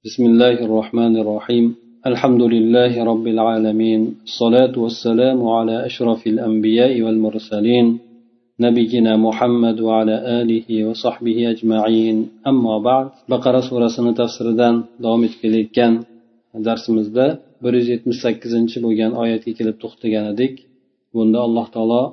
بسم الله الرحمن الرحيم الحمد لله رب العالمين الصلاة والسلام على أشرف الأنبياء والمرسلين نبينا محمد وعلى آله وصحبه أجمعين أما بعد بقرة سورة تفسيردان دوام etkilayotgan darsimizda bir yuz yetmish sakkizinchi bo'lgan oyatga kelib to'xtagan edik bunda alloh taolo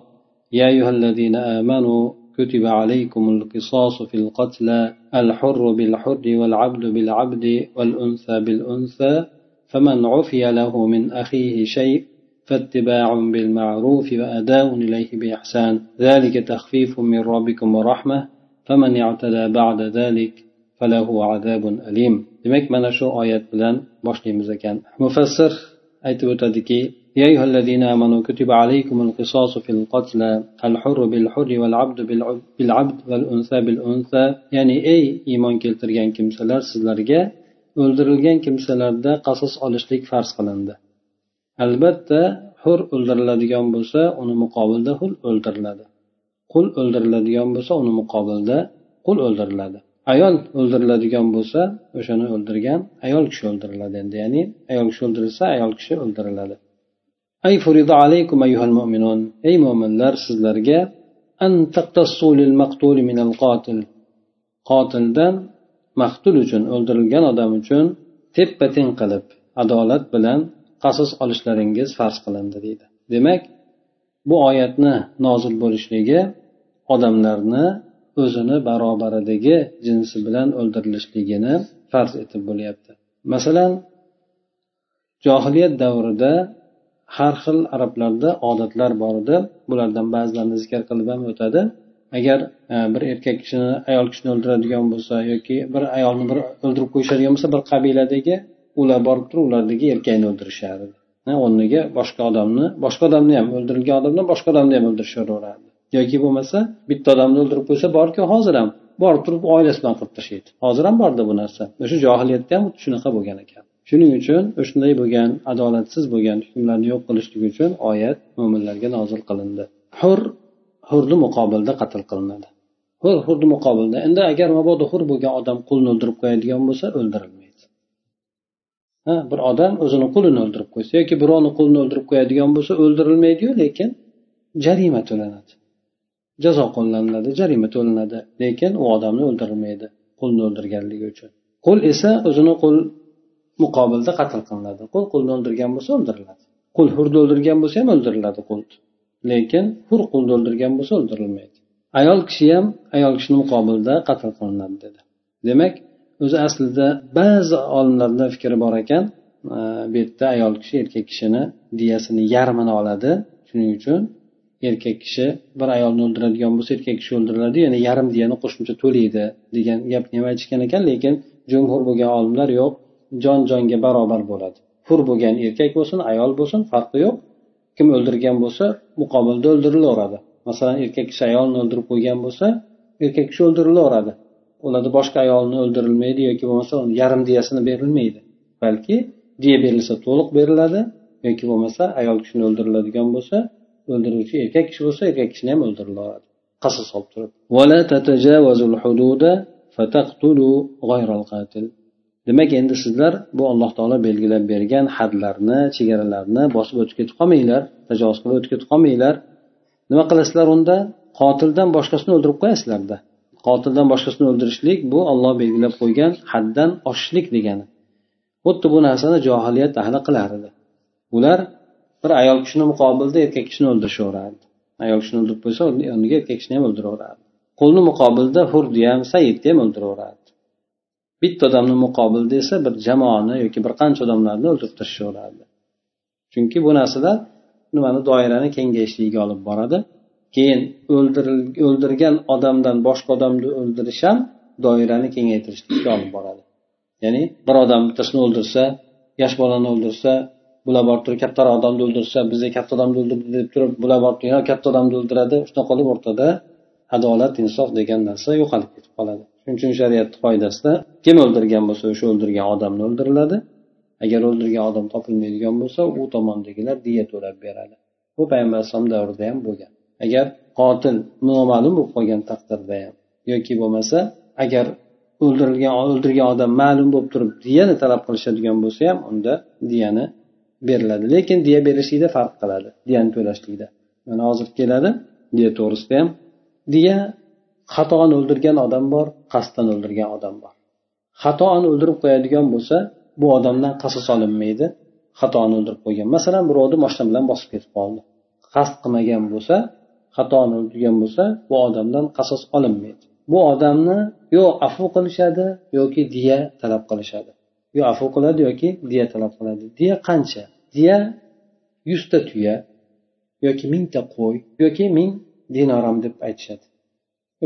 يا أيها الذين آمنوا كتب عليكم القصاص في القتلى الحر بالحر والعبد بالعبد والأنثى بالأنثى فمن عفي له من أخيه شيء فاتباع بالمعروف وأداء إليه بإحسان. ذلك تخفيف من ربكم ورحمة فمن اعتدى بعد ذلك فله عذاب أليم. Demak mana shu oyat bilan boshlaymiz ekan. Mufassir aytib o'tadiki يا أيها الذين آمنوا كتب عليكم القصاص في القتلى الحر بالحر والعبد بالعبد والأنثى بالأنثى يعني أي إيمان keltirgan kimsalar sizlarga o'ldirilgan kimsalarda qasos olishlik farz qilindi albatta hur o'ldiriladigan bo'lsa uni muqobilda hul o'ldiriladi qul o'ldiriladigan bo'lsa uni muqobilda qul o'ldiriladi ayol o'ldiriladigan bo'lsa o'shani o'ldirgan ayol kishi o'ldiriladi endi ya'ni ayol kishi o'ldirilsa ayol kishi o'ldiriladi ay furida alaykum ayyuhal mu'minun. Ey mo'minlar sizlarga an taqtassu lil maqtul min al qotil. Qotildan maqtul uchun o'ldirilgan odam uchun teppa teng qilib adolat bilan qasos olishlaringiz farz qilindi deydi. Demak bu oyatni nozil bo'lishligi odamlarni o'zini barobaridagi jinsi bilan o'ldirilishligini farz etib bo'lyapti. Masalan johiliyat davrida har xil arablarda odatlar bor edi. Bulardan ba'zilarini zikr qilib ham o'tadi. Agar e, bir erkak kishini ayol kishini o'ldiradigan bo'lsa yoki bir ayolni bir o'ldirib qo'yishadigan bo'lsa bir qabiladagi ular borib turib ulardagi erkakni o'ldirishardi. E, o'rniga boshqa odamni boshqa odamni ham o'ldirilgan odamdan boshqa odamni ham o'ldirishaverardi. Yoki bo'lmasa bitta odamni o'ldirib qo'ysa borku hozir ham borib turib oilasi bilan qilib tashlaydi. Hozir ham borda bu narsa. O'sha johiliyatda ham shunaqa bo'lgan ekan. Shuning uchun shunday bo'lgan adolatsiz bo'lgan hukmlarni yo'q qilishlik uchun oyat mo'minlarga nozil qilindi. Hur hurni muqobilda qatl qilinadi. Hur hurni muqobilda. Endi agar mabodo hur bo'lgan odam qulni o'ldirib qo'yadigan bo'lsa o'ldirilmaydi. Ha bir odam o'zini qulini o'ldirib qo'ysa yoki birovni qulini o'ldirib qo'yadigan bo'lsa o'ldirilmaydiyu lekin jarima to'lanadi. Jazo qo'llaniladi jarima to'lanadi. Lekin u odamni o'ldirilmaydi qulni o'ldirganligi uchun. Qul esa o'zini qul muqobilda qatl qilinadi. Qul qulni o'ldirgan bo'lsa o'ldiriladi. Qul hurni o'ldirgan bo'lsa ham o'ldiriladi qul lekin hur qulni o'ldirgan bo'lsa o'ldirilmaydi. Ayol kishi ham ayol kishini muqobilda qatl qilinadi dedi. Demak o'zi aslida ba'zi olimlarni fikri bor ekan e, bu yerda ayol kishi erkak kishini diyasini yarmini oladi. Shuning uchun erkak kishi bir ayolni o'ldiradigan bo'lsa erkak kishi o'ldiriladi yana yarim diyani qo'shimcha to'laydi degan gapni ham aytishgan ekan lekin jumhur bo'lgan olimlar yo'q. Jon jonga barobar bo'ladi. Hur bo'lgan erkak bo'lsin ayol bo'lsin farqi yo'q. Kim o'ldirgan bo'lsa muqobilda o'ldirilaveradi. Masalan erkak kishi ayolni o'ldirib qo'ygan bo'lsa erkak kishi o'ldirilaveradi. Ularda boshqa ayolni o'ldirilmaydi yoki bo'lmasa yarim diyasini berilmaydi. Balki diya berilsa to'liq beriladi yoki bo'lmasa ayol kishini o'ldiriladigan bo'lsa o'ldiruvchi erkak kishi bo'lsa erkak kishini ham o'ldirilaveradi. Qasos olib turib. Demak endi sizlar bu alloh taolo belgilab bergan hadlarni chegaralarni bosib o'tib ketib qolmanglar tajovuz qilib o'tib ketib qolmanglar. Nima qilasizlar unda? Qotildan boshqasini o'ldirib qo'yasizlarda. Qotildan boshqasini o'ldirishlik bu olloh belgilab qo'ygan haddan oshishlik degani. Xuddi bu narsani johiliyat ahli qilar edi. Ular bir ayol kishini muqobilda erkak kishini o'ldirishaverardi. Ayol kishini o'ldirib qo'ysa o'rniga erkak kishini ham o'ldiraverardi. Qulni muqobilda hurni ham saidni ham o'ldiraverardi. Bitta odamni muqobilida esa bir jamoani yoki bir qancha odamlarni o'ldirib tashlashaverardi chunki bu narsalar nimani doirani kengayishligiga olib boradi. Keyin o'ldirgan odamdan boshqa odamni o'ldirish ham doirani kengaytirishlikka olib boradi. Ya'ni bir odam bittasini o'ldirsa yosh bolani o'ldirsa bular borib turib kattaroq odamni o'ldirsa biza katta odamni o'ldirdi deb turib bular borib turib katta odamni o'ldiradi shunaqa qilib o'rtada adolat insof degan narsa yo'qolib ketib qoladi. Shuning uchun shariatni qoidasida kim o'ldirgan bo'lsa o'sha o'ldirgan odamni o'ldiriladi. Agar o'ldirgan odam topilmaydigan bo'lsa u tomondagilar diya to'lab beradi. Bu payg'ambar alayhisalom davrida ham bo'lgan. Agar qotil noma'lum bo'lib qolgan taqdirda ham yoki bo'lmasa agar o'ldirilgan o'ldirgan odam ma'lum bo'lib turib diyani talab qilishadigan bo'lsa ham unda diyani beriladi. Lekin diya berishlikda farq qiladi diyani to'lashlikda. Mana hozir keladi diya to'g'risida ham. Diya xatoan o'ldirgan odam bor qasddan o'ldirgan odam bor. Xatoan o'ldirib qo'yadigan bo'lsa bu odamdan qasos olinmaydi. Xatoan o'ldirib qo'ygan. Masalan birovni moshina bilan bosib ketib qoldi. Qasd qilmagan bo'lsa xatoni o'ldirgan bo'lsa bu odamdan qasos olinmaydi. Bu odamni yo afu qilishadi yoki diya talab qilishadi. Yo afu qiladi yoki diya talab qiladi. Diya qancha? Diya yuzta tuya yoki mingta qo'y yoki ming dinoram deb aytishadi.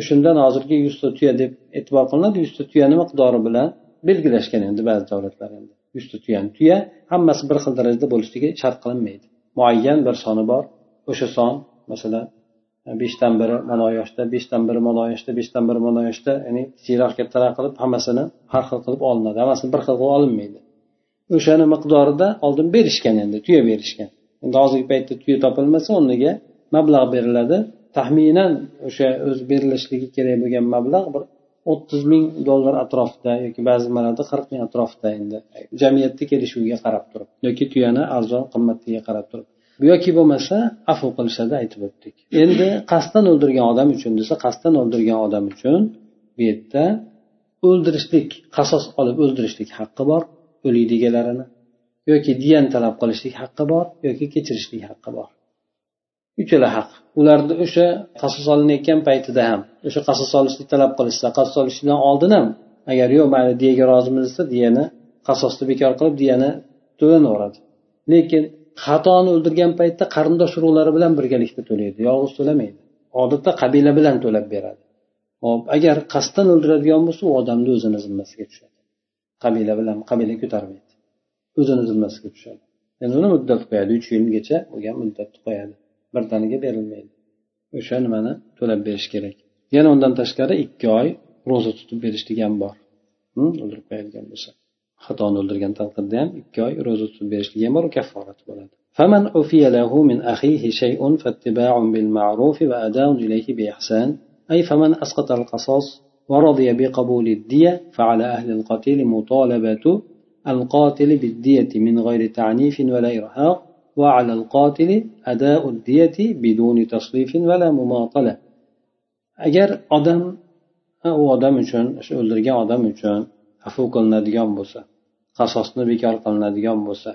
Shundan hozirgi yuzta tuya deb e'tibor qilinadi. Yuzta tuyani miqdori bilan belgilashgan endi ba'zi davlatlar endi. Yuzta tuyani tuya hammasi bir xil darajada bo'lishligi shart qilinmaydi. Muayyan bir soni bor. O'sha son masalan beshdan biri mana yoshda beshdan biri mana yoshda beshdan biri mana yoshda ya'ni kichikroq kattaroq qilib hammasini har xil qilib olinadi. Hammasini bir xil qilib olinmaydi. O'shani miqdorida oldin berishgan endi tuya berishgan. Endi hozirgi paytda tuya topilmasa o'rniga mablag' beriladi. Taxminan o'sha o'zi berilishligi kerak bo'lgan mablag' bir o'ttiz ming dollar atrofida yoki ba'zi nimalarda qirq ming atrofida endi. Jamiyatni kelishuviga qarab turib yoki tuyani arzon qimmatligiga qarab turib. Yoki bo'lmasa afu qilishadi aytib o'tdik. Endi qasddan o'ldirgan odam uchun desa qasddan o'ldirgan odam uchun bu yerda o'ldirishlik qasos olib o'ldirishlik haqqi bor o'lik egalarini yoki diyan talab qilishlik haqqi bor yoki kechirishlik haqqi bor. Uchala haq. Ularni o'sha qasos olinayotgan paytida ham o'sha qasos olishni talab qilishsa qasos olishdan oldin ham agar yo'q mayli diyaga rozimiz desa diyani qasosni bekor qilib diyani to'lanaveradi lekin xatoni o'ldirgan paytda qarindosh urug'lari bilan birgalikda to'laydi yolg'iz to'lamaydi. Odatda qabila bilan to'lab beradi. Hop agar qasddan o'ldiradigan bo'lsa u odamni o'zini zimmasiga tushadi. Qabila bilan qabila ko'tarmaydi. O'zini zimmasiga tushadi. Endi uni muddat qo'yadi uch yilgacha bo'lgan muddatni qo'yadi. Birdaniga berilmaydi o'sha nimani to'lab berish kerak yana undan tashqari ikki oy ro'za tutib berishlik ham bor o'ldirib qo'yadigan bo'lsa xatoni o'ldirgan taqdirda ham ikki oy ro'za tutib berishligi ham bor u kafforati bo'ladi فمن عفي له من أخيه شيء فاتباع بالمعروف وأداء إليه بإحسان أي فمن أسقط القصاص ورضي بقبول الدية فعلى أهل القتيل مطالبة القاتل بالدية من غير تعنيف ولا إرهاق وعلى القاتل أداء الدية بدون تصريف ولا مماطلة أجر أدم u odam uchun shu o'ldirgan odam uchun afu qilinadigan bo'lsa qasosni bekor qilinadigan bo'lsa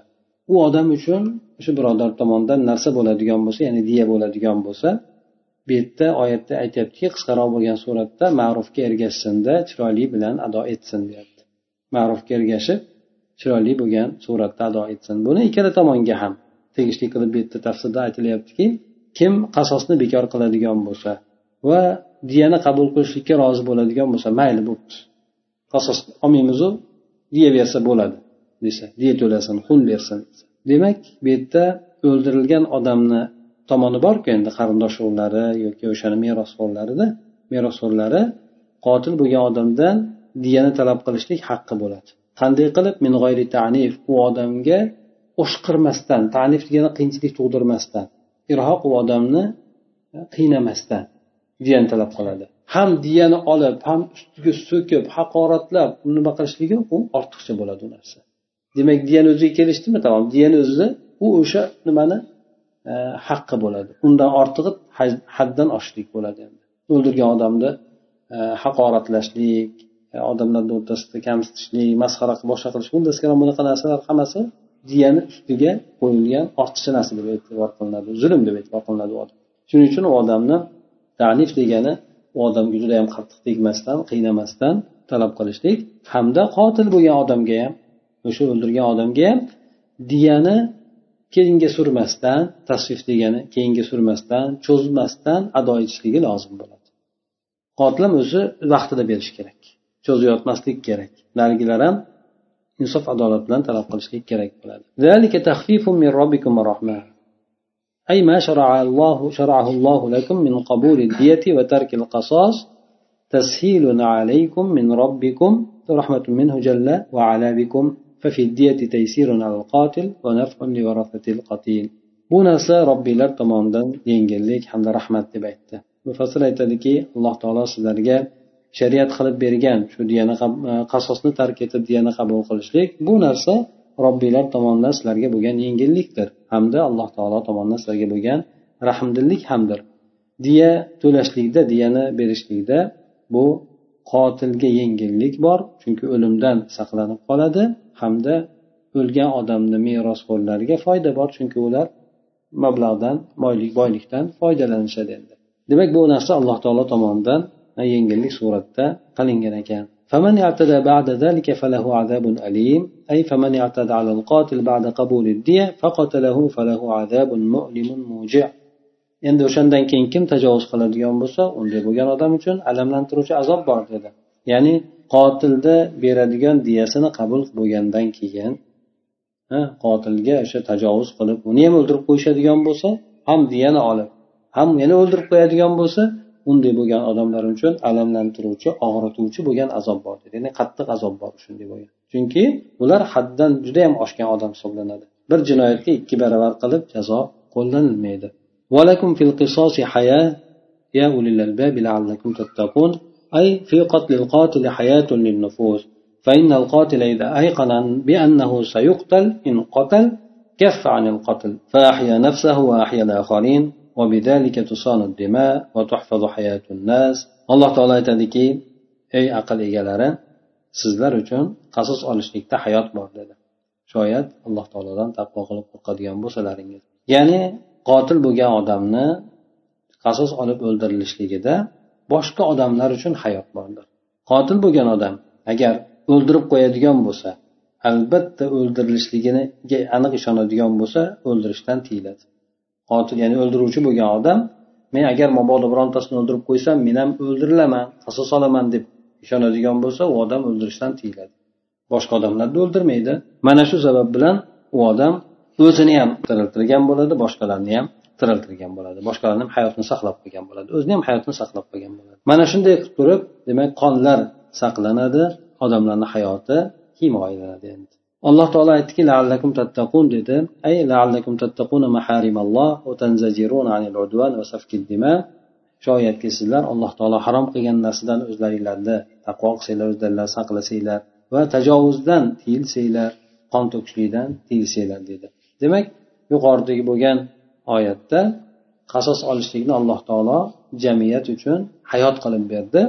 u odam uchun o'sha birodar tomonidan narsa bo'ladigan bo'lsa ya'ni diya bo'ladigan bo'lsa bu yerda oyatda aytyaptiki qisqaroq bo'lgan suratda ma'rufga ergashsinda chiroyli bilan ado etsin deyapti ma'rufga ergashib chiroyli bo'lgan suratda ado etsin buni ikkala tomonga ham tegishli qilib bu yerda tafsirda aytilyaptiki kim qasosni bekor qiladigan bo'lsa va diyani qabul qilishlikka rozi bo'ladigan bo'lsa mayli bo'pti qasos olmaymizu diya bersa bo'ladi desa diya to'lasin xun bersin. Demak bu yerda o'ldirilgan odamni tomoni borku endi qarindosh urug'lari yoki o'shani merosxo'rlarida merosxo'rlari qotil bo'lgan odamdan diyani talab qilishlik haqqi bo'ladi. Qanday qilib? Min g'oyri tanif u odamga o'shqirmasdan tanif degani qiyinchilik tug'dirmasdan irhoq u odamni e, qiynamasdan diyani talab qiladi. Ham diyani olib ham ustiga so'kib haqoratlab nima qilishligi u ortiqcha bo'ladi u narsa. Demak diyani o'ziga kelishdimi? Tamom diyani o'zida u o'sha nimani e, haqqi bo'ladi. Undan ortig'i haddan oshishlik bo'ladi endi. O'ldirgan odamni e, haqoratlashlik odamlarni o'rtasida kamsitishlik masxara qilib boshqa qilish bundan bunaqa narsalar hammasi diyani ustiga qo'yilgan ortiqcha narsa deb e'tibor qilinadi zulm deb e'tibor qilinadi u odam. Shuning uchun u odamni tanif degani u odamga juda yam qattiq tegmasdan qiynamasdan talab qilishlik hamda qotil bo'lgan odamga ham o'sha o'ldirgan odamga ham diyani keyinga surmasdan tasvif degani keyinga surmasdan cho'zmasdan ado etishligi lozim bo'ladi. Qotil ham o'zi vaqtida berishi kerak cho'zayotmaslik kerak. Narigilar ham insof adolat bilan talab qilishlik kerak bo'ladi أي ما شرع الله شرعه الله لكم من قبول الدية وترك القصاص تسهيل عليكم من ربكم رحمة منه جل وعلا بكم ففي الدية تيسير على القاتل ونفع لورثة القتيل bu narsa robbiylar tomonidan yengillik hamda rahmat deb aytdi mufassir aytadiki alloh taolo sizlarga shariat qilib bergan shu diyani e, qasosni tark etib diyani qabul qilishlik bu narsa robbiylar tomonidan sizlarga bo'lgan yengillikdir. Hamda alloh taolo tomonidan sizlarga bo'lgan rahmdillik hamdir. Diya to'lashlikda diyani berishlikda bu qotilga yengillik bor chunki o'limdan saqlanib qoladi hamda o'lgan odamni merosxo'rlariga foyda bor chunki ular mablag'dan boylik boylikdan foydalanishadi endi. Demak bu narsa alloh taolo tomonidan yengillik suratda qilingan ekan فمن اعتدى بعد ذلك فله عذاب أليم أي فمن اعتدى على القاتل بعد قبول الدية فقتله فله عذاب مؤلم موجع endi o'shandan keyin kim tajovuz qiladigan bo'lsa unday bo'lgan odam uchun alamlantiruvchi azob bor dedi ya'ni qotilda beradigan diyasini qabul bo'lgandan keyin qotilga o'sha tajovuz qilib uni ham o'ldirib qo'yishadigan bo'lsa ham diyani olib ham yana o'ldirib qo'yadigan bo'lsa unday bo'lgan odamlar uchun alamlantiruvchi og'rituvchi bo'lgan azob bor ya'ni qattiq azob bor shunday bo'lgan chunki ular haddan juda yam oshgan odam hisoblanadi. Bir jinoyatga ikki baravar qilib jazo qo'llanilmaydi. أي في قتل القاتل حياة للنفوس فإن القاتل إذا أيقن بأنه سيقتل إن قتل كف عن القتل فأحيا نفسه وأحيا الآخرين alloh taolo aytadiki ey aql egalari sizlar uchun qasos olishlikda hayot bor dedi. Shoyat alloh taolodan taqvo qilib qo'rqadigan bo'lsalaringiz. Ya'ni qotil bo'lgan odamni qasos olib o'ldirilishligida boshqa odamlar uchun hayot bordir. Qotil bo'lgan odam agar o'ldirib qo'yadigan bo'lsa albatta o'ldirilishligiga aniq ishonadigan bo'lsa o'ldirishdan tiyiladi. Qotil ya'ni o'ldiruvchi bo'lgan odam men agar mabodo birontasini o'ldirib qo'ysam men ham o'ldirilaman qasos olaman deb ishonadigan bo'lsa u odam o'ldirishdan tiyiladi. Boshqa odamlarni o'ldirmaydi. Mana shu sabab bilan u odam o'zini ham tiriltirgan bo'ladi boshqalarni ham tiriltirgan bo'ladi. Boshqalarni ham hayotini saqlab qolgan bo'ladi. O'zini ham hayotini saqlab qolgan bo'ladi. Mana shunday qilib turib demak qonlar saqlanadi odamlarni hayoti himoyalanadi endi. Alloh taolo aytdiki laallakum tattaqun dedi. Ay laallakum tattaquna maharimalloh va tanzajiruna anil udwan va safkid dima. Shoyatki sizlar alloh taolo harom qilgan narsadan o'zlaringlarni taqvo qilsanglar o'zlaringlarni saqlasanglar va tajovuzdan tiyilsanglar qon to'kishlikdan tiyilsanglar dedi. Demak yuqoridagi bo'lgan oyatda qasos olishlikni alloh taolo jamiyat uchun hayot qilib berdi.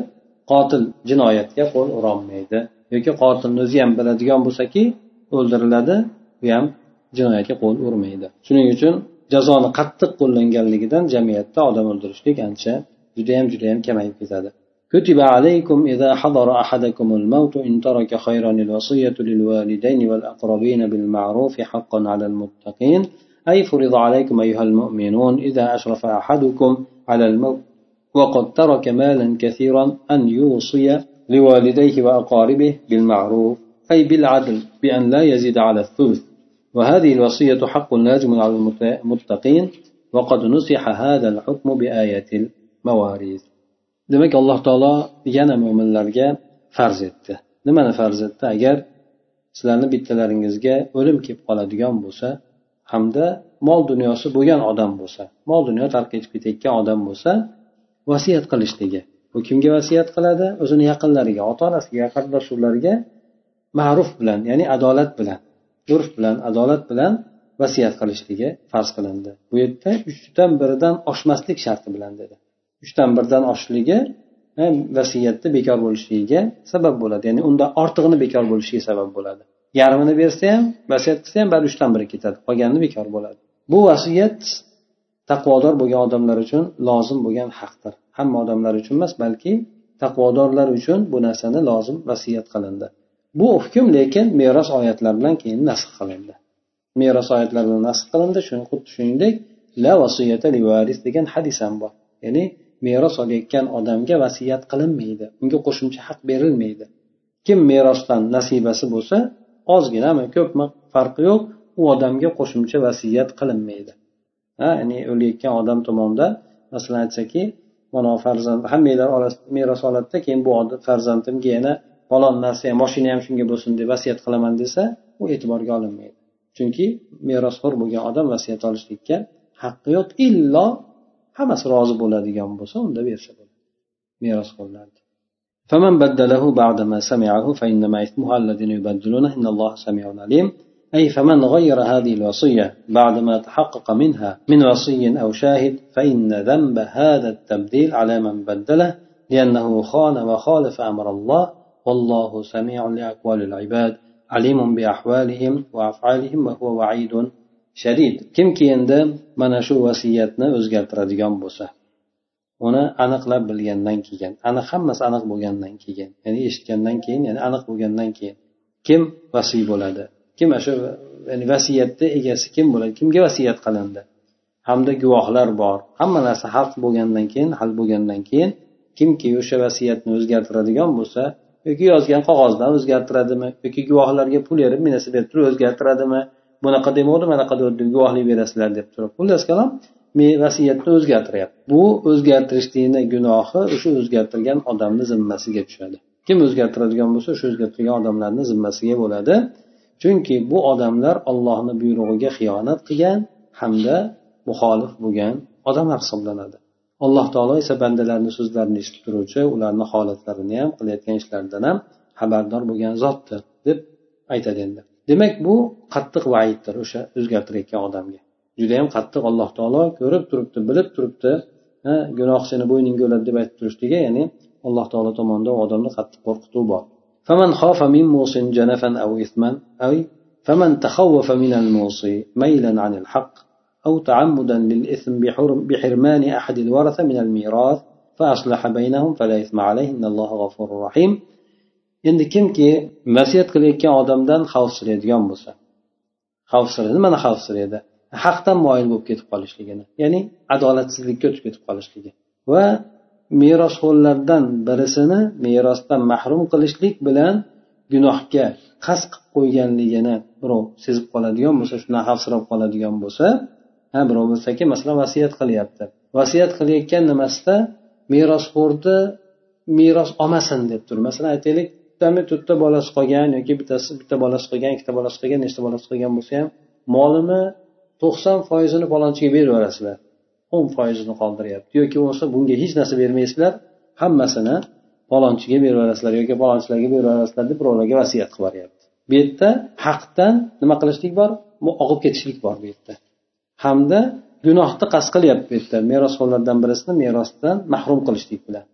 Qotil jinoyatga qo'l urolmaydi yoki qotilni o'zi ham biladigan bo'lsaki o'ldiriladi. U ham jinoyatga qo'l urmaydi. Shuning uchun jazoni qattiq qo'llanganligidan jamiyatda odam o'ldirishlik ancha judayam judayam kamayib ketadi. كتب عليكم إذا حضر أحدكم الموت إن ترك خيرا الوصية للوالدين والأقربين بالمعروف حقا على المتقين أي فرض عليكم أيها المؤمنون إذا أشرف أحدكم على الموت وقد ترك مالا كثيرا أن يوصي لوالديه وأقاربه بالمعروف أي بالعدل بأن لا يزيد على الثلث وهذه الوصية حق لازم على المتقين وقد نصح هذا الحكم بآية المواريث demak alloh taolo yana mo'minlarga farz etdi nimani farz etdi agar sizlarni bittalaringizga o'lim kelib qoladigan bo'lsa hamda mol dunyosi bo'lgan odam bo'lsa mol dunyo tark etib ketayotgan odam bo'lsa vasiyat qilishligi bu kimga vasiyat qiladi o'zini yaqinlariga ota onasiga qarindosh urug'lariga ma'ruf bilan ya'ni adolat bilan urf bilan adolat bilan vasiyat qilishligi farz qilindi. Bu yerda uchdan biridan oshmaslik sharti bilan dedi. Uchdan birdan oshishligi e, vasiyatni bekor bo'lishligiga sabab bo'ladi. Ya'ni unda ortig'ini bekor bo'lishiga sabab bo'ladi. Yarmini bersa ham vasiyat qilsa ham baribir uchdan biri ketadi qolgani bekor bo'ladi. Bu vasiyat taqvodor bo'lgan odamlar uchun lozim bo'lgan haqdir. Hamma odamlar uchun emas balki taqvodorlar uchun bu narsani lozim vasiyat qilindi. Bu hukm lekin meros oyatlari bilan keyin nasx qilindi. Meros oyatlari bilan nasx qilindi xuddi shuningdek la vasiyata degan hadis ham bor. Ya'ni meros olayotgan odamga vasiyat qilinmaydi unga qo'shimcha haq berilmaydi. Kim merosdan nasibasi bo'lsa ozginami ko'pmi farqi yo'q u odamga qo'shimcha vasiyat qilinmaydi. Ha ya'ni o'layotgan odam tomonidan masalan aytsaki mana farzand hammanglar meros oladida keyin bu farzandimga yana falon narsa ham moshina ham shunga bo'lsin deb vasiyat qilaman desa u e'tiborga olinmaydi chunki merosxo'r bo'lgan odam vasiyat olishlikka haqqi yo'q illo hammasi rozi bo'ladigan bo'lsa unda bersa bo'ladi merosxo'rlarni فمن بدله بعدما سمعه فإنما إثمها الذين يبدلونه إن الله سميع عليم أي فمن غير هذه الوصية بعدما تحقق منها من وصي أو شاهد فإن ذنب هذا التبديل على من بدله لأنه خان وخالف أمر الله والله سميع لأقوال العباد عليم بأحوالهم وأفعالهم وهو وعيد شديد kimki endi mana shu vasiyatni o'zgartiradigan bo'lsa uni aniqlab bilgandan keyin aniq hammasi aniq bo'lgandan keyin ya'ni eshitgandan keyin ya'ni aniq bo'lgandan keyin kim vasiy bo'ladi kim shu ya'ni vasiyatni egasi kim bo'ladi kimga vasiyat qilindi hamda guvohlar bor hamma narsa haq bo'lgandan keyin hal bo'lgandan keyin kimki o'sha vasiyatni o'zgartiradigan bo'lsa yoki yozgan qog'ozdan o'zgartiradimi? Yoki guvohlarga pul berib bunisi berib turib o'zgartiradimi? Bunaqa demadi manaqa deb guvohlik berasizlar deb turib. Xullas kalom vasiyatni o'zgartiryapti bu o'zgartirishlikni gunohi o'sha o'zgartirgan odamni zimmasiga tushadi. Kim o'zgartiradigan bo'lsa o'sha o'zgartirgan odamlarni zimmasiga bo'ladi. Chunki bu odamlar ollohni buyrug'iga xiyonat qilgan hamda muxolif bo'lgan odamlar hisoblanadi. alloh taolo esa bandalarni so'zlarini eshitib turuvchi ularni holatlarini ham qilayotgan ishlaridan ham xabardor bo'lgan zotdir deb aytadi endi demak bu qattiq vaiddir o'sha o'zgartirayotgan odamga judayam qattiq alloh taolo ko'rib turibdi bilib turibdi gunoh seni bo'yningga o'ladi deb aytib turishligi ya'ni alloh taolo tomonidan u odamni qattiq qo'rqituv bor فمن خاف من موص جنفا أو إثما أو فمن تخوف من الموصي ميلا عن الحق أو تعمدا للإثم بحرمان أحد الورثة من الميراث فأصلح بينهم فلا إثم عليه إن الله غفور رحيم endi kimki vasiyat qilayotgan odamdan xavfsiraydigan bo'lsa xavfsiraydi nimani xavfsiraydi haqdan moyil bo'lib ketib qolishligini ya'ni adolatsizlikka o'tib ketib qolishligi va merosxo'rlardan birisini merosdan mahrum qilishlik bilan gunohga qasd qilib qo'yganligini birov sezib qoladigan bo'lsa shundan xavfsirab qoladigan bo'lsa ha birov bo'lsaki masalan vasiyat qilyapti. Vasiyat qilayotgan nimasida merosxo'rni meros olmasin deb turib masalan aytaylik bittami to'rtta bolasi qolgan yoki bittasi bitta bolasi qolgan ikkita bolasi qolgan nechta bolasi qolgan bo'lsa ham molini to'qson foizini falonchiga berib yuborasizlar. o'n foizini qoldiryapti. Yoki bo'lmasa bunga hech narsa bermaysizlar hammasini falonchiga berib yuborasizlar yoki falonchilarga berib yuborasizlar deb birovlarga vasiyat qilib yuboryapti. Bu yerda haqdan nima qilishlik bor? Oqib ketishlik bor bu yerda. Hamda gunohni qasd qilyapti bu yerda. Merosxo'rlardan birisini merosdan mahrum qilishlik bilan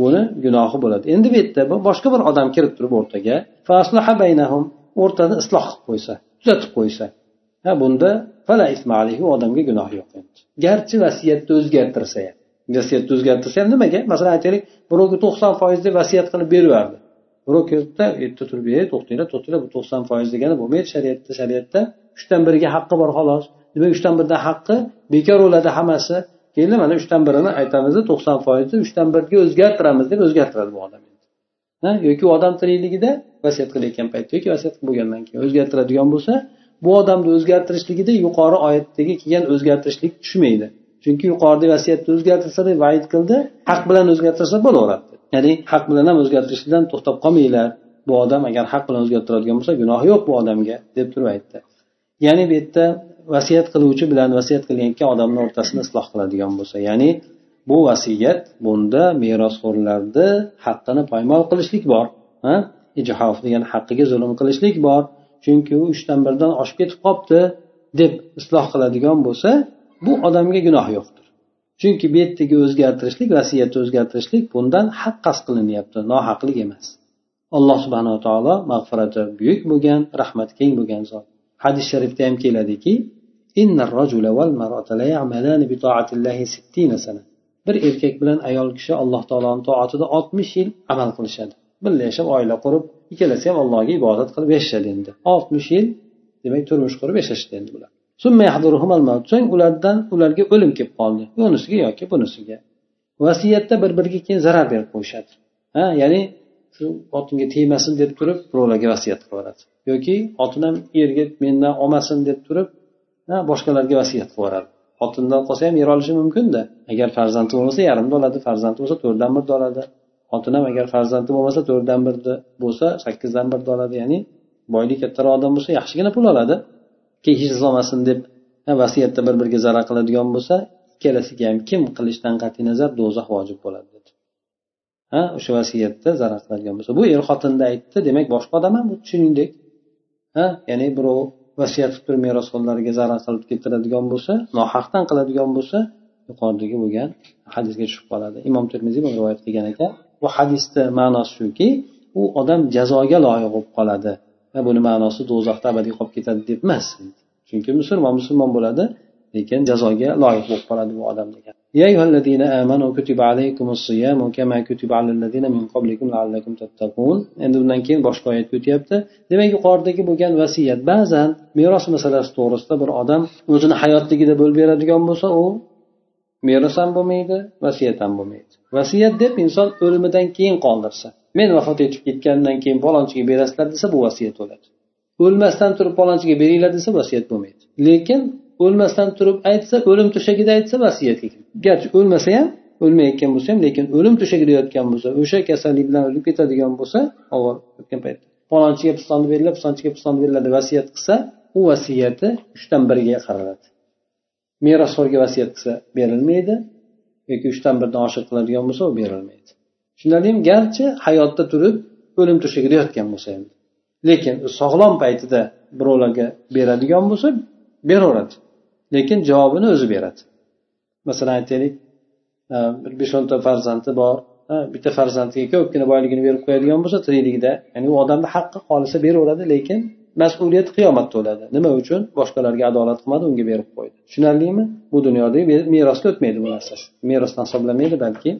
buni gunohi bo'ladi. Endi bu yerda boshqa bir odam kirib turib o'rtaga o'rtada isloh qilib qo'ysa tuzatib qo'ysa. Ha bunda fala u odamga gunoh yo'q endi. Garchi vasiyatni o'zgartirsa ham vasiyatni o'zgartirsa ham nimaga? Masalan aytaylik birovga to'qson foiz deb vasiyat qilib berib birov kelibda u yerda turib ey to'xtanglar to'xtanglar bu to'qson foiz degani bo'lmaydi shariatda. Shariatda uchdan biriga haqqi bor xolos. Demak uchdan birdan haqqi bekor bo'ladi hammasi. Keyin mana uchdan birini aytamiz to'qson foizni uchdan birga o'zgartiramiz deb o'zgartiradi bu odam yoki u odam tirikligida vasiyat qilayotgan paytda yoki vasiyat bo'lgandan keyin o'zgartiradigan bo'lsa bu odamni o'zgartirishligida yuqori oyatdagi kelgan o'zgartirishlik tushmaydi. Chunki yuqorida vasiyatni o'zgartirsa deb vaid qildi haq bilan o'zgartirsa bo'laveradi. Ya'ni haq bilan ham o'zgartirishdan to'xtab qolmanglar. Bu odam agar haq bilan o'zgartiradigan bo'lsa gunohi yo'q bu odamga deb turib aytdi. Ya'ni bu yerda vasiyat qiluvchi bilan vasiyat qilayotgan odamni o'rtasini isloh qiladigan bo'lsa ya'ni bu vasiyat bunda merosxo'rlarni haqqini poymol qilishlik bor ijhof degan haqqiga zulm qilishlik bor chunki u uchdan birdan oshib ketib qolibdi deb isloh qiladigan bo'lsa bu odamga gunoh yo'qdir. Chunki bu yerdagi o'zgartirishlik vasiyatni o'zgartirishlik bundan haq qasd qilinyapti nohaqlik emas. Alloh subhanava taolo mag'firati buyuk bo'lgan rahmati keng bo'lgan zot. Hadis sharifda ham keladiki bir erkak bilan ayol kishi alloh taoloni toatida oltmish yil amal qilishadi. Birga yashab oila qurib ikkalasi ham allohga ibodat qilib yashashadi endi. Oltmish yil demak turmush qurib yashashdi endi bular. So'ng ulardan ularga o'lim kelib qoldi. Unisiga yoki bunisiga. Vasiyatda bir biriga keyin zarar berib qo'yishadi. Ha ya'ni shu xotinga tegmasin deb turib birovlarga vasiyat qilib yoki xotin ham erga mendan olmasin deb turib boshqalarga vasiyat qilib yuboradi xotindan qolsa ham yer olishi mumkinda agar farzandi bo'lmasa yarimda oladi farzandi bo'lsa to'rtdan birda oladi. Xotin ham agar farzandi bo'lmasa to'rtdan birda bo'lsa sakkizdan birda oladi. Ya'ni boylik kattaroq odam bo'lsa yaxshigina pul oladi. Keyin hech olmasin deb vasiyatda bir biriga zarar qiladigan bo'lsa ikkalasiga ham kim qilishidan qat'iy nazar do'zax vojib bo'ladi. Ha o'sha vasiyatda zarar qiladigan bo'lsa. Bu er xotinni aytdi demak boshqa odam ham shuningdek. Ha ya'ni birov vasiyat qilib turib merosxo'rlarga zarar qilib keltiradigan bo'lsa nohaqdan qiladigan bo'lsa yuqoridagi bo'lgan hadisga tushib qoladi. Imom termiziy buni rivoyat qilgan ekan. Bu hadisni ma'nosi shuki u odam jazoga loyiq bo'lib qoladi. Buni ma'nosi do'zaxda abadiy qolib ketadi deb emas. Chunki musulmon musulmon bo'ladi. lekin jazoga loyiq bo'lib qoladi bu odam degan يا أيها الذين آمنوا كتب عليكم الصيام كما كتب على الذين من قبلكم لعلكم تتقون endi undan keyin boshqa oyatga o'tyapti demak yuqoridagi bo'lgan vasiyat ba'zan meros masalasi to'g'risida bir odam o'zini hayotligida bo'lib beradigan bo'lsa u meros ham bo'lmaydi vasiyat ham bo'lmaydi vasiyat deb inson o'limidan keyin qoldirsa men vafot etib ketgandan keyin palonchiga berasizlar desa bu vasiyat bo'ladi o'lmasdan turib palonchiga beringlar desa vasiyat bo'lmaydi lekin o'lmasdan turib aytsa o'lim to'shagida aytsa vasiyatga garchi o'lmasa ham o'lmayotgan bo'lsa ham lekin o'lim to'shagida yotgan bo'lsa o'sha kasallik bilan o'lib ketadigan bo'lsa og'ir o'tgan paytda. Palonchiga pistonni beringlar pistonchiga pistonni beringlar deb vasiyat qilsa u vasiyati uchdan biriga qaraladi. Merosxo'rga vasiyat qilsa berilmaydi. Yoki uchdan birdan oshiq qiladigan bo'lsa u berilmaydi. Tushunarlimi garchi hayotda turib o'lim to'shagida yotgan bo'lsa ham lekin sog'lom paytida birovlarga beradigan bo'lsa beraveradi. Lekin javobini o'zi beradi. Masalan aytaylik e, bir besh o'nta farzandi bor e, bitta farzandiga ko'pgina boyligini berib qo'yadigan bo'lsa tirikligida ya'ni u odamni haqqi xohlasa beraveradi lekin mas'uliyat qiyomatda bo'ladi nima uchun? Boshqalarga adolat qilmadi unga berib qo'ydi. Tushunarlimi? Bu dunyoda merosga o'tmaydi bu narsa. Merosdan hisoblanmaydi balki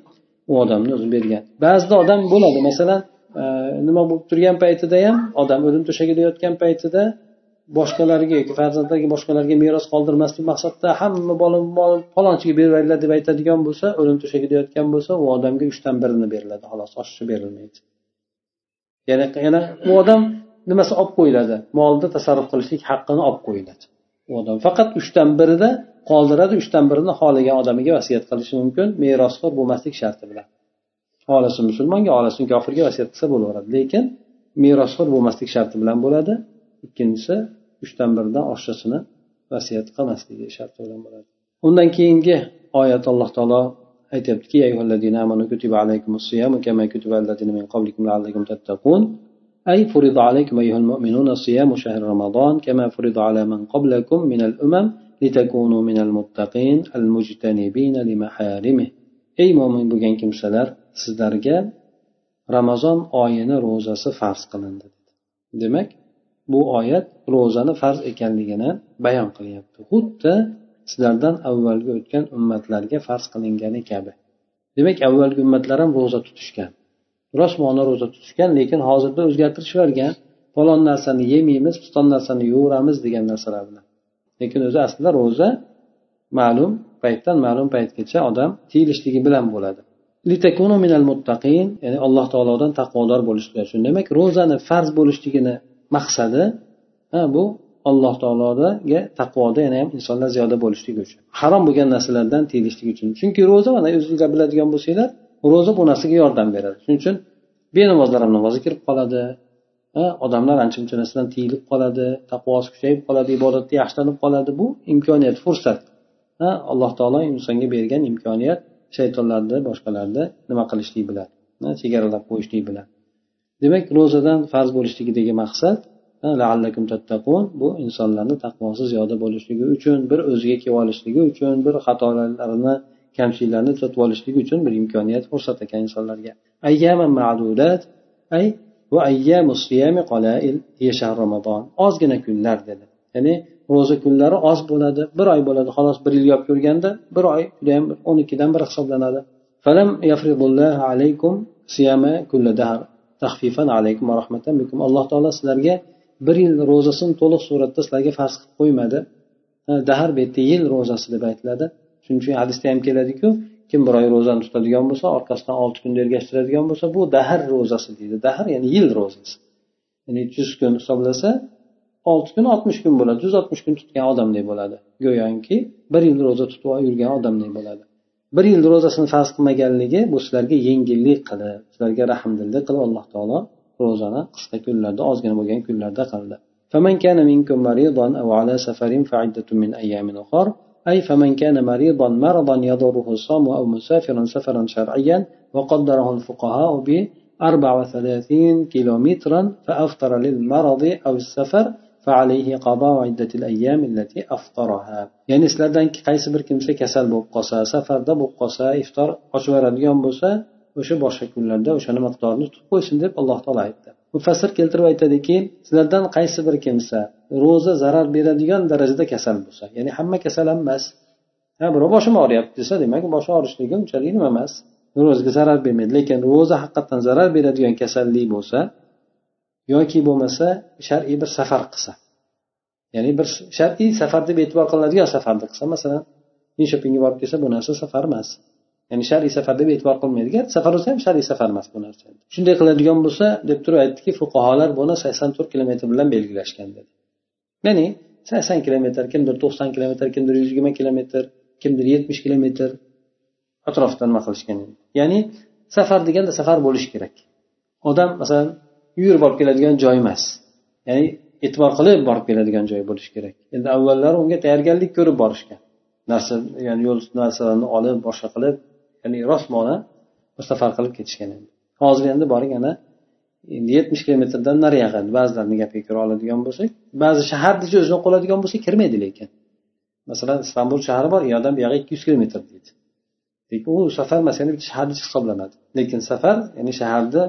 u odamni o'zi bergan. Ba'zida odam bo'ladi. Masalan e, nima bo'lib turgan paytida ham odam o'lim to'shagida yotgan paytida boshqalarga yoki farzandlarga boshqalarga meros qoldirmaslik maqsadida hamma bola falonchiga beringlar deb aytadigan bo'lsa o'lim to'shagida yotgan bo'lsa u odamga uchdan birini beriladi. Xolos oshiqcha berilmaydi. Yana yana u odam nimasi olib qo'yiladi? Molni tasarruf qilishlik haqqini olib qo'yiladi. U odam faqat uchdan birida qoldiradi uchdan birini xohlagan odamiga vasiyat qilishi mumkin merosxo'r bo'lmaslik sharti bilan. Xohlasa musulmonga xohlasa kofirga vasiyat qilsa bo'laveradi. Lekin merosxo'r bo'lmaslik sharti bilan bo'ladi. Ikkinchisi uchdan biridan oshchasini vasiyat qilmasligi sharti bilan bo'ladi undan keyingi oyat alloh taolo aytyaptiki أي فرض عليكم أيها المؤمنون صيام شهر رمضان كما فرض على من قبلكم من الأمم لتكونوا من المتقين المجتنبين لمحارمه ey mo'min bo'lgan kimsalar sizlarga ramazon oyini ro'zasi farz qilindi demak bu oyat ro'zani farz ekanligini bayon qilyapti. Xuddi sizlardan avvalgi o'tgan ummatlarga farz qilingani kabi. Demak avvalgi ummatlar ham ro'za tutishgan. Rostmona ro'za tutishgan lekin hozirda o'zgartirib yuborgan falon narsani yemaymiz piston narsani yeyveramiz degan narsalar bilan. Lekin o'zi aslida ro'za ma'lum paytdan ma'lum paytgacha odam tiyilishligi bilan bo'ladi. Ya'ni alloh taolodan taqvodor bo'lishlik uchun demak ro'zani farz bo'lishligini maqsadi bu alloh taologa taqvoda yana ham insonlar ziyoda bo'lishligi uchun harom bo'lgan narsalardan tiyilishlik uchun. Chunki ro'za mana o'zinglar biladigan bo'lsanglar ro'za bu narsaga yordam beradi. Shuning uchun benamozlar ham namozga kirib qoladi odamlar ancha muncha narsadan tiyilib qoladi taqvosi kuchayib qoladi ibodatda yaxshilanib qoladi. Bu imkoniyat fursat. Alloh taolo insonga bergan imkoniyat shaytonlarni boshqalarni nima qilishlik bilan chegaralab qo'yishlik bilan. Demak ro'zadan farz bo'lishligidagi maqsad bu insonlarni taqvosi ziyoda bo'lishligi uchun bir o'ziga kelib olishligi uchun bir xatolarini kamchiliklarni tuzatib olishligi uchun bir imkoniyat fursat ekan insonlarga. Ma'dudat ay ramazon ozgina kunlar dedi. Ya'ni ro'za kunlari oz bo'ladi bir oy bo'ladi. Xolos bir yil yopib yurganda bir oy judayam o'n ikkidan biri hisoblanadi. Alloh taolo sizlarga bir yil ro'zasini to'liq suratda sizlarga farz qilib qo'ymadi. Dahar bu yerda yil ro'zasi deb aytiladi. Shuning uchun hadisda ham keladiku kim bir oy ro'zani tutadigan bo'lsa orqasidan olti kunni ergashtiradigan bo'lsa bu dahar ro'zasi deydi. Dahar ya'ni yil ro'zasi. Ya'ni yuz kun hisoblasa olti kun oltmish kun bo'ladi. Yuz oltmish kun tutgan odamdek bo'ladi. Go'yoki bir yil ro'za tutib yurgan odamdek bo'ladi. bir yil ro'zasini farz qilmaganligi bu sizlarga yengillik qilib sizlarga rahmdillik qilib alloh taolo ro'zani qisqa kunlarda ozgina bo'lgan kunlarda qildi فمن كان منكم مريضا أو على سفر فعدة من أيام أخر أي فمن كان مريضا مرضا يضره الصوم أو مسافرا سفرا شرعيا وقدره الفقهاء ب 34 كيلومترا فأفطر للمرض أو السفر ya'ni sizlardan qaysi bir kimsa kasal bo'lib qolsa safarda bo'lib qolsa iftor ochib yuboradigan bo'lsa o'sha boshqa kunlarda o'shani miqdorini tutib qo'ysin deb alloh taolo aytdi. Mufassir keltirib aytadiki sizlardan qaysi bir kimsa ro'za zarar beradigan darajada kasal bo'lsa ya'ni hamma kasal ham emas ha birov boshim og'riyapti desa demak boshi og'rishligi unchalik nima emas. Ro'zaga zarar bermaydi lekin ro'za haqiqatdan zarar beradigan kasallik bo'lsa yoki bo'lmasa shar'iy bir safar qilsa. Ya'ni bir shar'iy safar deb e'tibor qilinadigan safarni qilsa masalan shoppingga borib kelsa bu narsa safar emas. Ya'ni shar'iy safar deb e'tibor qilinmaydigan safar bo'lsa ham shar'iy safar emas bu narsa. Shunday qiladigan bo'lsa deb turib aytdiki fuqarolar buni sakson to'rt kilometr bilan belgilashgan dedi. Ya'ni sakson kilometr kimdir to'qson kilometr kimdir yuz yigirma kilometr kimdir yetmish kilometr atrofida nima qilishgan ya'ni safar deganda safar bo'lishi kerak. Odam masalan yurib borib keladigan joy emas. Ya'ni e'tibor qilib borib keladigan joy bo'lishi kerak. Endi avvallari unga tayyorgarlik ko'rib borishgan. Narsa ya'ni yo'l narsalarni olib boshqa qilib ya'ni rostmona safar qilib ketishgan endi. Hozir endi boring ana endi yetmish kilometrdan nariyog'i ba'zilarni gapiga ko'ra oladigan bo'lsak ba'zi shaharni ichi o'zini qoladigan bo'lsa kirmaydi lekin. Masalan istanbul shahri bor u yoqdan buyog'i ikki yuz kilometr deydi. Lekin u safar masalan bitta shaharni ichi hisoblanadi. Lekin safar ya'ni shaharni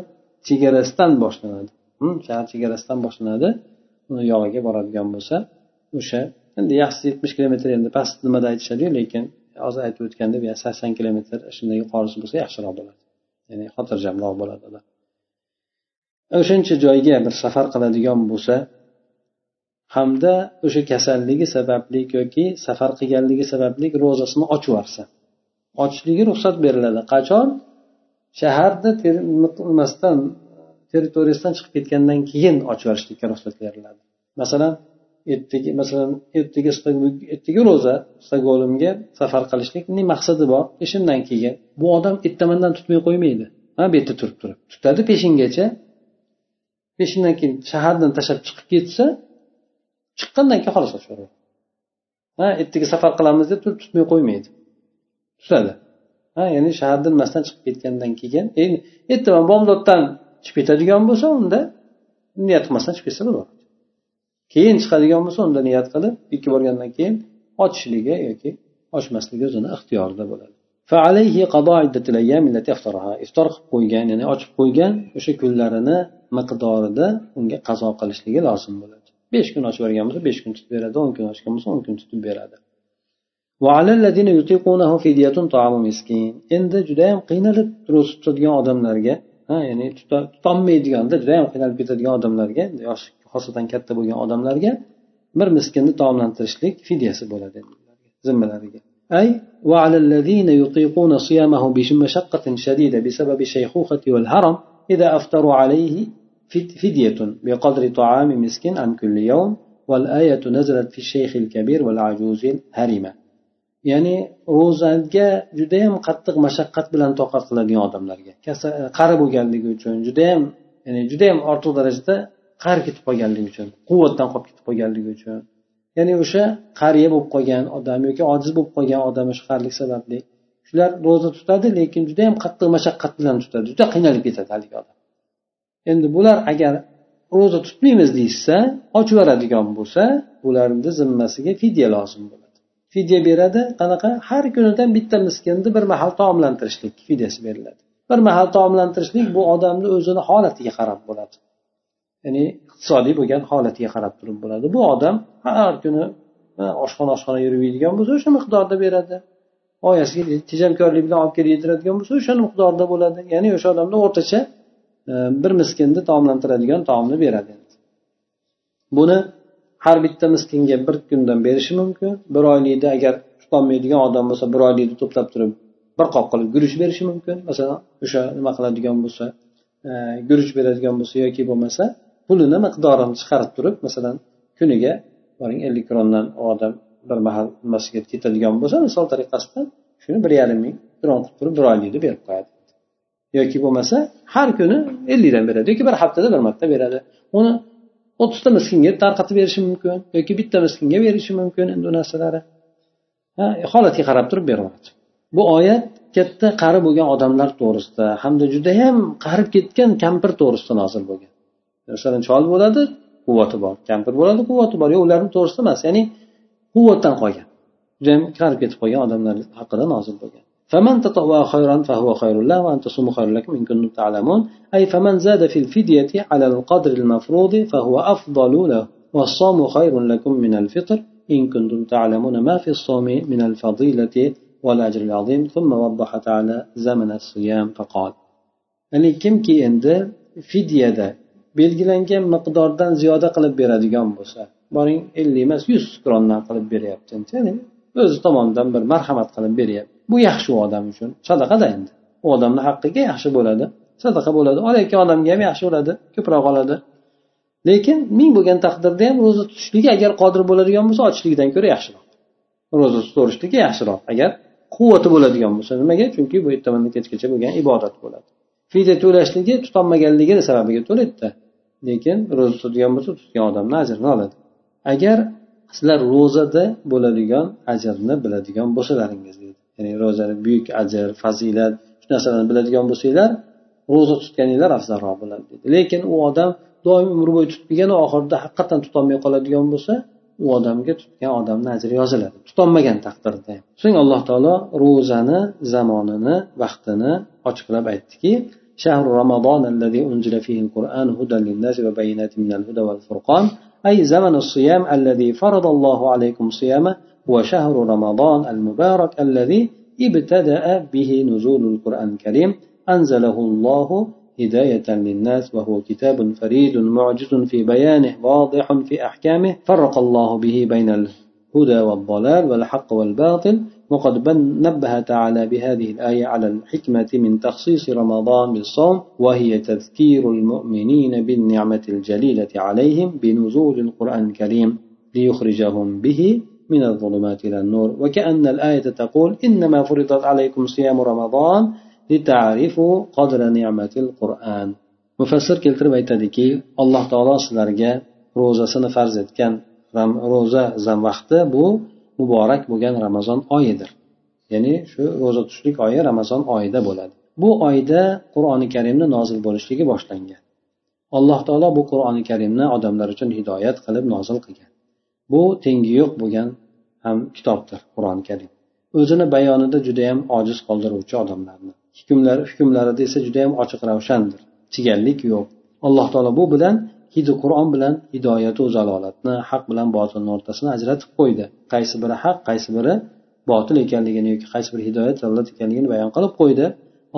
chegarasidan boshlanadi. Hm, shahar chegarasidan boshlanadi. Uni yog'iga boradigan bo'lsa o'sha endi yaxshisi yetmish kilometr endi past nimada aytishadiyu lekin hozir aytib o'tgandek sakson kilometr shunday yuqorisi bo'lsa yaxshiroq bo'ladi. Ya'ni xotirjamroq bo'ladi o'shancha joyga bir safar qiladigan bo'lsa hamda o'sha kasalligi sababli yoki safar qilganligi sababli ro'zasini ochib yuborsa ochishligi ruxsat beriladi. Qachon? Shaharni nimasidan territoriyasidan chiqib ketgandan keyin ochib yuborishlikka ruxsat beriladi. Masalan ertaga masalan ertaga ertaga ro'za stokgolmga safar qilishlikni maqsadi bor? Peshindan keyin. Bu odam ertamandan tutmay qo'ymaydi. Ha bu yerda turib turib. Tutadi peshingacha. Peshindan keyin shahardan tashlab chiqib ketsa chiqqandan keyin xolos ochib yuboradi. Ha ertaga safar qilamiz deb turib tutmay qo'ymaydi. Tutadi. Ha ya'ni shahardan nimasdan chiqib ketgandan keyin endi ertaman bomdoddan chiqib ketadigan bo'lsa unda niyat qilmasdan chiqib ketsa bo'ladi. Keyin chiqadigan bo'lsa unda niyat qilib ikki borgandan keyin ochishligi yoki ochmasligi o'zini ixtiyorida bo'ladi. Iftor qilib qo'ygan ya'ni ochib qo'ygan o'sha kunlarini miqdorida unga qazo qilishligi lozim bo'ladi. Besh kun ochib yuborgan bo'lsa besh kun tutib beradi o'n kun ochgan bo'lsa o'n kun tutib beradi. وعلى الذين يطيقونه فدية طعام مسكين. عند جدام قينا لتروس تدقى عدم نرجع يعني تطمي دقى عند جدام قينا لتدقى آدم لارجا خاصة كتبوا يا عدم نرجع بر مسكين طعام لنترشلك فدية سبولة زم نرجع أي وعلى الذين يطيقون صيامه بمشقة شديدة بسبب الشيخوخة والهرم إذا أفطروا عليه فدية بقدر طعام مسكين عن كل يوم والآية نزلت في الشيخ الكبير والعجوز الهرمه ya'ni ro'zaga judayam qattiq mashaqqat bilan toqat qiladigan odamlarga. E, qari bo'lganligi uchun judayam ya'ni judayam ortiq darajada qari ketib qolganligi uchun quvvatdan qolib ketib qolganligi uchun. Ya'ni o'sha qariya bo'lib qolgan odam yoki ojiz bo'lib qolgan odam o'sha qarilik sababli shular ro'za tutadi lekin judayam qattiq mashaqqat bilan tutadi. Juda qiynalib ketadi haligi odam. Endi bular agar ro'za tutmaymiz deyishsa ochib yuboradigan bo'lsa bularni zimmasiga fidya lozim bo'ladi. Fidya beradi. Qanaqa? Har kunidan bitta miskinni bir mahal taomlantirishlik fidyasi beriladi. Bir mahal taomlantirishlik bu odamni o'zini holatiga qarab bo'ladi. Ya'ni iqtisodiy bo'lgan holatiga qarab turib bo'ladi. Bu odam har kuni oshxona oshxona yurib yeydigan bo'lsa o'sha miqdorda beradi. Oyasiga tejamkorlik bilan olib kelib yediradigan bo'lsa o'sha miqdorda bo'ladi. Ya'ni o'sha odamni o'rtacha e, bir miskinni taomlantiradigan taomni beradi. Buni har bitta miskinga bir kundan berishi mumkin. Bir oylikda agar tutolmaydigan odam bo'lsa bir oylikni to'plab turib bir qop qilib guruch berishi mumkin. Masalan o'sha nima qiladigan bo'lsa e, guruch beradigan bo'lsa yoki bo'lmasa pulini miqdorini chiqarib turib masalan kuniga boring ellik krondan odam bir mahal nimasiga ketadigan bo'lsa misol tariqasida shuni bir yarim ming kron qilib turib bir oylikni berib qo'yadi. Yoki bo'lmasa har kuni ellikdan beradi yoki bir haftada bir marta beradi. Uni o'ttizta miskinga tarqatib berishi mumkin yoki bitta miskinga berishi mumkin endi u narsalari. E, Holatiga qarab turib beraveradi bu oyat katta qari bo'lgan odamlar to'g'risida hamda judayam qarib ketgan kampir to'g'risida nozil bo'lgan. Masalan chol bo'ladi quvvati bor. Kampir bo'ladi quvvati bor. Yo'q ularni to'g'risida emas ya'ni quvvatdan qolgan judayam qarib ketib qolgan odamlar haqida nozil bo'lgan. فمن تطوع خيرا فهو خير له وأن تصوموا خير لكم إن كنتم تعلمون أي فمن زاد في الفدية على القدر المفروض فهو أفضل له والصوم خير لكم من الفطر إن كنتم تعلمون ما في الصوم من الفضيلة والأجر العظيم ثم وضح تعالى زمن الصيام فقال ya'ni kimki endi fidyada belgilangan miqdordan ziyoda qilib beradigan bo'lsa boring ellik emas yuz krondan qilib beryapti ya'ni o'zi tomonidan bir marhamat qilib beryapti Bu yaxshi u odam uchun. Sadaqada endi. U odamni haqqiga yaxshi bo'ladi. Sadaqa bo'ladi. Olayotgan odamga ham yaxshi bo'ladi. Ko'proq oladi. Lekin ming bo'lgan taqdirda ham ro'za tutishligi agar qodir bo'ladigan bo'lsa ochlikdan ko'ra yaxshiroq. Ro'za tutaverishligi yaxshiroq. Agar quvvati bo'ladigan bo'lsa nimaga? Chunki bu ertamandan kechgacha bo'lgan ibodat bo'ladi. Fidya to'lashligi tutolmaganligini sababiga to'laydida lekin ro'za tutadigan bo'lsa tutgan odamni ajrini oladi. Agar sizlar ro'zada bo'ladigan ajrni biladigan bo'lsalaringiz deydi ya'ni ro'zani buyuk ajr fazilat shu narsalarni biladigan bo'lsanglar ro'za tutganinglar afzalroq bo'ladi deydi lekin u odam doim umr bo'yi tutib kelgan oxirida haqiqatdan tutolmay qoladigan bo'lsa u odamga tutgan odamni ajri yoziladi tutolmagan taqdirda so'ng alloh taolo ro'zani zamonini vaqtini ochiqlab aytdiki شهر رمضان الذي أنزل فيه القرآن هدى للناس وبينات من الهدى والفرقان أي زمن الصيام الذي فرض الله عليكم صيامه هو شهر رمضان المبارك الذي ابتدأ به نزول القرآن الكريم. أنزله الله هداية للناس وهو كتاب فريد معجز في بيانه واضح في أحكامه. فرق الله به بين الهدى والضلال والحق والباطل. وقد نبه تعالى بهذه الآية على الحكمة من تخصيص رمضان بالصوم وهي تذكير المؤمنين بالنعمة الجليلة عليهم بنزول القرآن الكريم ليخرجهم به من الظلمات إلى النور وكأن الآية تقول إنما فرضت عليكم صيام رمضان لتعرفوا قدر نعمة القرآن mufassir keltirib aytadiki alloh taolo sizlarga ro'zasini farz etgan ro'za vaqti bu muborak bo'lgan ramazon oyidir ya'ni shu ro'za tutishlik oyi ramazon oyida bo'ladi bu oyda qur'oni karimni nozil bo'lishligi boshlangan alloh taolo bu qur'oni karimni odamlar uchun hidoyat qilib nozil qilgan Bu tengi yo'q bo'lgan ham kitobdir qur'oni karim. O'zini bayonida judayam ojiz qoldiruvchi odamlarni. Hukmlar hukmlarida esa judayam ochiq ravshandir. Chigallik yo'q. Alloh taolo bu bilan hidi qur'on bilan hidoyatu zalolatni haq bilan botilni o'rtasini ajratib qo'ydi. Qaysi biri haq qaysi biri botil ekanligini yoki qaysi biri hidoyat zalolat ekanligini bayon qilib qo'ydi.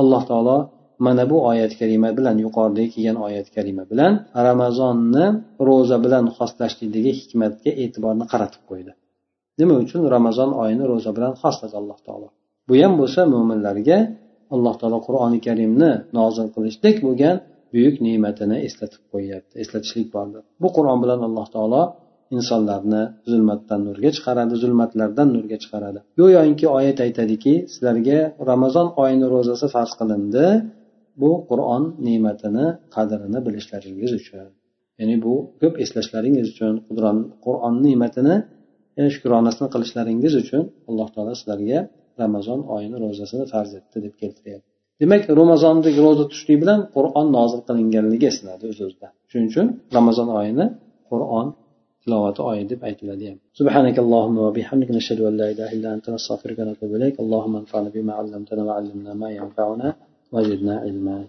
Alloh taolo mana bu oyat karima bilan yuqoridagi kelgan oyat karima bilan ramazonni ro'za bilan xoslashlikdagi hikmatga e'tiborni qaratib qo'ydi. Nima uchun? Ramazon oyini ro'za bilan xosladi alloh taolo. Bu ham bo'lsa mo'minlarga alloh taolo qur'oni karimni nozil qilishlik bo'lgan buyuk ne'matini eslatib qo'yyapti eslatishlik bordir. Bu qur'on bilan alloh taolo insonlarni zulmatdan nurga chiqaradi zulmatlardan nurga chiqaradi. Go'yoki oyat aytadiki sizlarga ramazon oyini ro'zasi farz qilindi bu qur'on ne'matini qadrini bilishlaringiz uchun ya'ni bu ko'p eslashlaringiz uchun qur'on ne'matini shukronasini qilishlaringiz uchun alloh taolo sizlarga ramazon oyini ro'zasini farz etdi deb keltiryapti demak ramazondagi ro'za tutishlik bilan qur'on nozil qilinganligi eslanadi o'z o'zidan shuning uchun ramazon oyini qur'on tilovati oyi deb aytiladi ham سبحانك اللهم وبحمدك نشهد أن لا إله إلا أنت نستغفرك ونتوب إليك اللهم انفعنا بما علمتنا وعلمنا ما ينفعنا وزدنا علما